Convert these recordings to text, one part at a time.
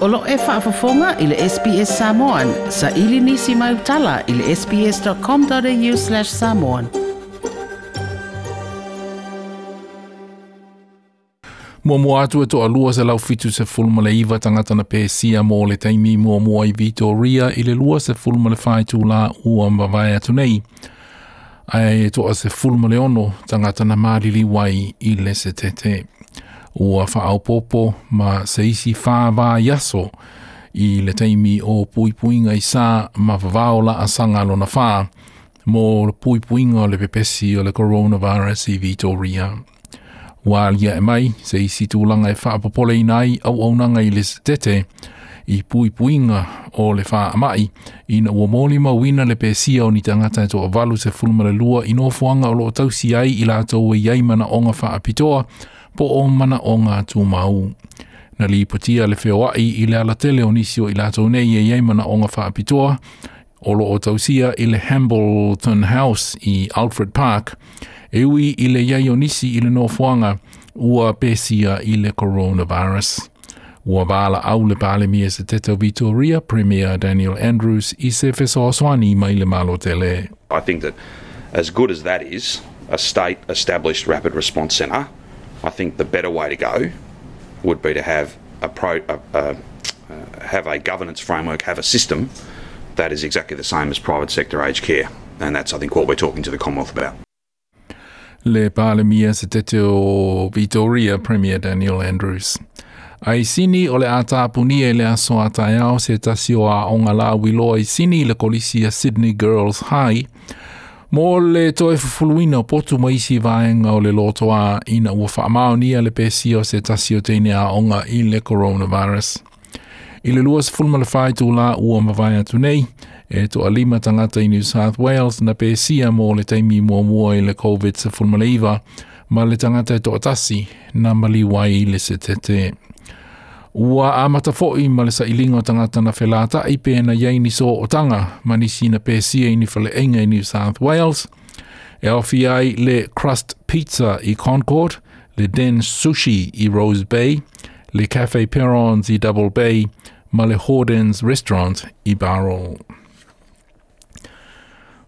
Olo e whaafafonga i le SPS Samoan. Sa ili nisi mai utala i le sps.com.au slash samoan. Mua mua atu e toa lua se lau fitu se fulma le iwa tangata na pēsia mō le teimi mua mua i Vitoria i le lua se fulma le whai tū la ua mbavai atu nei. Ai e toa se fulma le ono tangata na maalili wai i le se tete o ua whaaupopo ma seisi whāwā yaso i le teimi o puipuinga i sā ma whavaola a sanga lona whā mō puipuinga o le pepesi o le coronavirus i Vitoria. Wā e mai, seisi tūlanga e whaapopole i nai au au nanga i le tete i puipuinga o le wha amai i na ua mōli mawina le pēsia o ni tangata e toa valu se fulmare lua i nō fuanga o lo tausi ai i lātou e iai mana onga wha apitoa po o mana o ngā tū mau. Na li ipotia le feo ai i le ala tele o nisio i lātou nei e iei mana o ngā whaapitoa, o lo o tausia i le Hambleton House i Alfred Park, e ui i le iei o nisi i le nōfuanga ua pesia i le coronavirus. Ua vāla au le pāle mia se teto Vitoria, Premier Daniel Andrews, i se fesoswani mai le malo tele. I think that as good as that is, a state established rapid response centre I think the better way to go would be to have a pro a, a, a, have a governance framework, have a system that is exactly the same as private sector aged care, and that's I think what we're talking to the Commonwealth about. Le Palamia se tete o Victoria Premier Daniel Andrews. Ai sini o le ata apuni e le aso ata se tasi o a onga la wilo ai sini le kolisi a Sydney Girls High. Mō le toe fufuluina o potu maisi vāenga o le lotoa ina ua whaamao nia le pēsi o se tasio teine a onga i le coronavirus. I le luas fulma le whai tū la ua mawai atu nei, e to alima tangata i New South Wales na pēsi a mō le teimi mua mua i le COVID sa fulma le iwa, ma le tangata e to atasi na mali wai le se Ua a mata fo'i ma le sa ilinga o tangata na whelata i pēna iei ni so o tanga ma ni sina pēsia i ni whale inga i New South Wales. E awhi ai le Crust Pizza i Concord, le Den Sushi i Rose Bay, le Cafe Perons i Double Bay, ma le Hordens Restaurant i Barrel.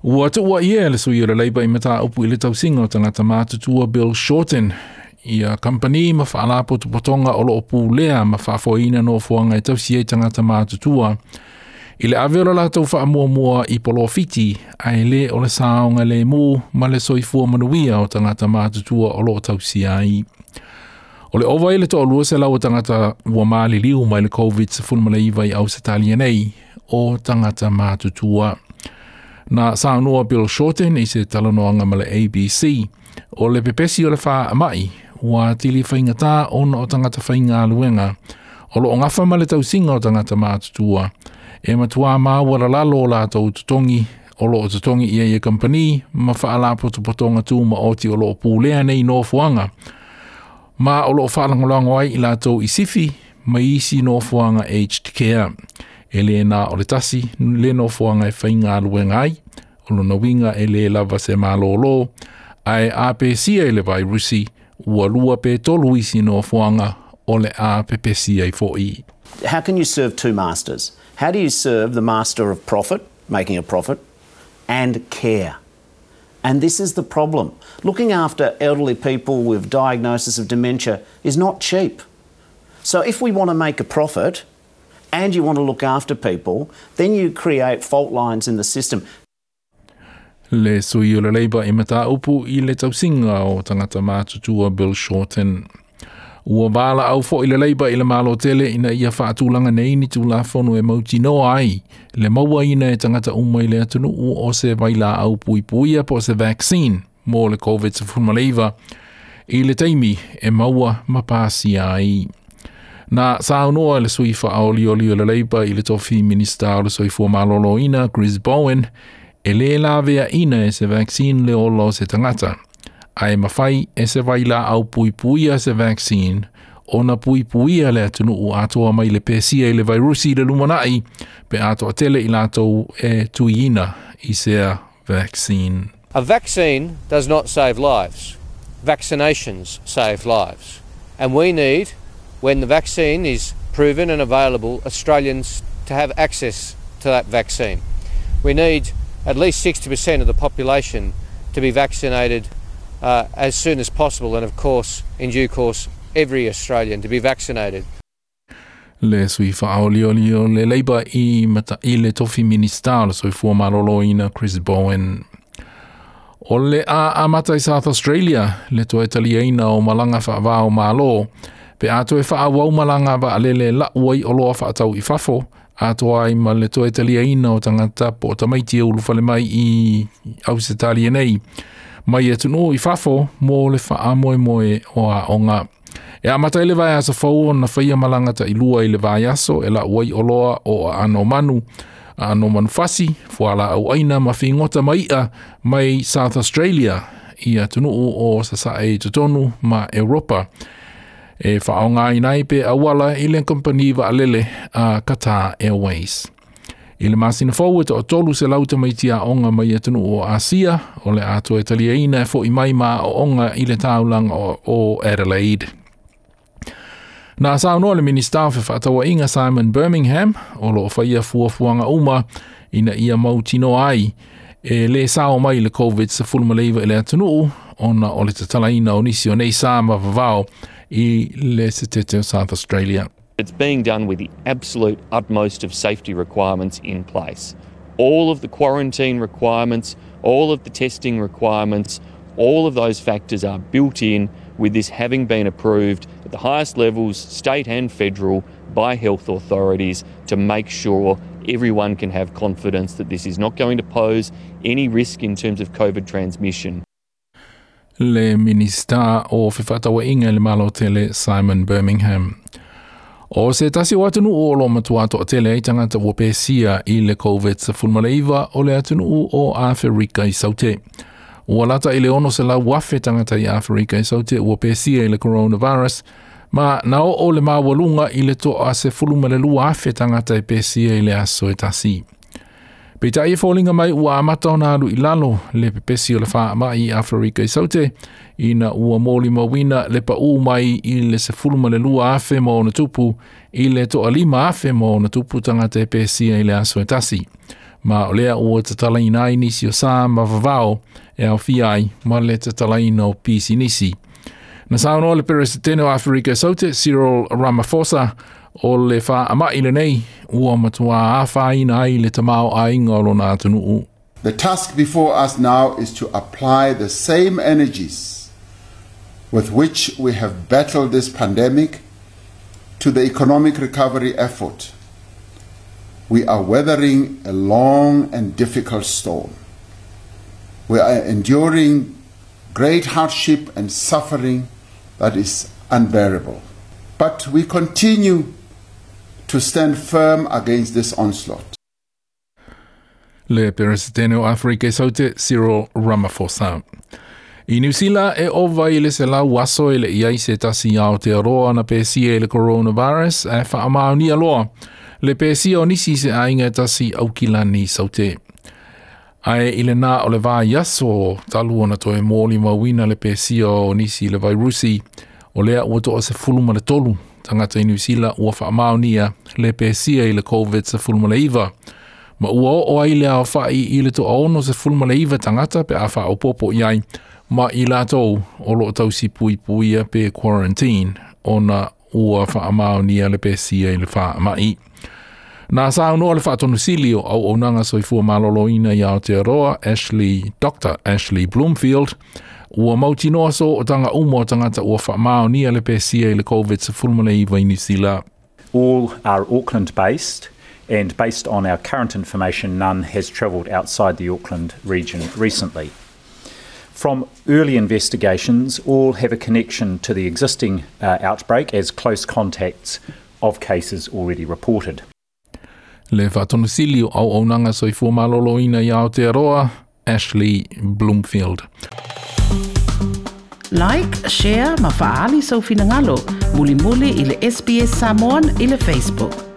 Ua tu ua ia le sui o le leiba i mata upu i le tausinga o tangata mātutua Bill Shorten, ia company ma whaala potu potonga o loo pūlea ma whaafoina no fuanga e tausi e tangata mātutua. I le awe ora lātou wha mua mua i polo fiti, a e le o le saonga le mū ma le soifua manuia o tangata mātutua o loo tausi ai. O le owa ele to o lua se lau o tangata ua maali liu mai le COVID sa funma le iwa i au se talia nei o tangata mātutua. Na saanua Bill Shorten i se talanoanga ma le ABC, o le pepesi o le wha mai wa tili whaingata ona o tangata whainga aluenga. O lo ngafa male tau singa o tangata mātutua. E matua māwara lalo o lātou tutongi o lo o tutongi i e company ma whaala potu potonga tū ma oti ti o lo o pūlea nei no fuanga. Ma o lo o whaalangolango ai i lātou i sifi ma isi no fuanga aged care. E le nā o le tasi, le no fuanga e whainga aluenga ai. O lo na winga e le lava se mālo o lo. Ai APC e le vai rusi. Rusi. Ua lua pe tolu isi no fuanga o le a How can you serve two masters? How do you serve the master of profit, making a profit, and care? And this is the problem. Looking after elderly people with diagnosis of dementia is not cheap. So if we want to make a profit, and you want to look after people, then you create fault lines in the system. le sui o le leiba i mata upu i le tausinga o tangata mātutua Bill Shorten. Ua wāla au fo i le leiba i le mālo tele ina ia whātulanga nei ni tūlā whonu e mauti no ai. Le maua ina e tangata umai le atunu u o se waila au pui puia po se vaccine mō le COVID-19 leiva i le teimi e maua mapāsi ai. Na saunoa le suifa aoli oli o le leiba i le tofi minister o le suifua mālolo ina Chris Bowen e le lavea ina e se vaccine le ola o se tangata, a e mawhai e se waila au puipuia se vaccine, ona puipuia le atunu u atoa mai le pesia i le virusi le lumanai, pe atoa tele i lātou e tuiina i sea vaccine. A vaccine does not save lives. Vaccinations save lives. And we need, when the vaccine is proven and available, Australians to have access to that vaccine. We need at least 60% of the population to be vaccinated uh, as soon as possible and of course in due course every Australian to be vaccinated. Le sui whaolio li o le leiba i mata i le tofi minister so i fua marolo ina Chris Bowen. O le a amata i South Australia le tuai taliaina e o malanga wha o malo. Australia, pe ato e faa wau malanga ba alele la uai oloa faa tau i fafo, ato ai ma le toe talia ina o tangata po o tamaiti e ulufale mai i au se talia nei. Mai e tunu i fafo, mō le faa moe moe o a onga. E a mata ele vai asa fau na faya malanga ta i lua i vai aso e la uai oloa o a ano manu. A ano manu fasi, fua la au aina ma fi ngota mai a mai South Australia i a tunu o sasa e tutonu ma Europa e whaonga i nai pe awala i le company wa alele a kata Qatar Airways. I le masina fau e to se lauta mai tia onga mai atunu o Asia o le ato e taliaina e fo i mai ma o onga i le taulang o, o Adelaide. Nā sāu noa le minister fe whātaua inga Simon Birmingham o lo whaia fuafuanga uma ina ia mautino ai e le sāo mai le COVID sa fulma leiva i le atunu ona o le tatalaina o nisi o nei sā i le setete o South Australia. It's being done with the absolute utmost of safety requirements in place. All of the quarantine requirements, all of the testing requirements, all of those factors are built in with this having been approved at the highest levels, state and federal, by health authorities to make sure everyone can have confidence that this is not going to pose any risk in terms of COVID transmission. le minista o whiwhatawa inga le malo tele Simon Birmingham. O se tasi o atunu o lo matu ato a tele tangata o pesia i le COVID sa fulmaleiva o le atunu o Afrika i saute. Ua lata i le ono se la wafe tangata i Afrika i saute o pesia i le coronavirus, ma nao o le mawalunga i le to a se fulmalelua afe tangata i pesia i le aso e tasi. Pe tai e fōlinga mai ua amata o nāru i lalo le pepesi o le wha mai i Afrika i saute i na ua mōli ma wina le pa u mai i le se fuluma le lua afe mō na tupu i le toa lima afe mō na tupu tanga te pepesi i le aso e tasi. Ma o lea ua te tala i nai nisi o sā ma vavao e au fiai ma le te tala i nō pisi nisi. Na sāu nō le peresi tēne o Afrika i saute, Cyril Ramaphosa, Cyril Ramaphosa, o le ua matua ai le tamao a inga o The task before us now is to apply the same energies with which we have battled this pandemic to the economic recovery effort. We are weathering a long and difficult storm. We are enduring great hardship and suffering that is unbearable. But we continue to stand firm against this onslaught. Le Presidente Afrika Saute Cyril Ramaphosa. I New Zealand e o vai le se la waso e le iai se tasi ao te aroa na pēsi e le coronavirus e wha amau ni aloa. Le pēsi o nisi se ainga tasi au ki lani saute. Ai i le nā o le vā yaso talu ona to e mōli mawina le pēsi o nisi le vai rusi o lea ua to o se fulu ma le tolu tangata i New Sila ua whaamaunia le pēsia i le COVID sa fulmula iwa. Ma ua o o ai le ao whai i le to aono sa fulmula iwa tangata pe a wha o popo i ma i lātou o lo tau si pui puia pe quarantine o na ua whaamaunia le pēsia i le whaamai. Nā sā unu ole whātonu silio au au nanga soifua malolo ina i Aotearoa, Ashley, Dr. Ashley Bloomfield, Ua mauti noa so o tanga umo o tangata ua whamao ni ale pēsia i le COVID sa fulmale i vaini sila. All are Auckland based and based on our current information none has travelled outside the Auckland region recently. From early investigations, all have a connection to the existing uh, outbreak as close contacts of cases already reported. Le whatonusili o au aunanga soifua maloloina i Aotearoa, Ashley Bloomfield like share mafaaali soufinagalo mulimuli muli muli sps samon i facebook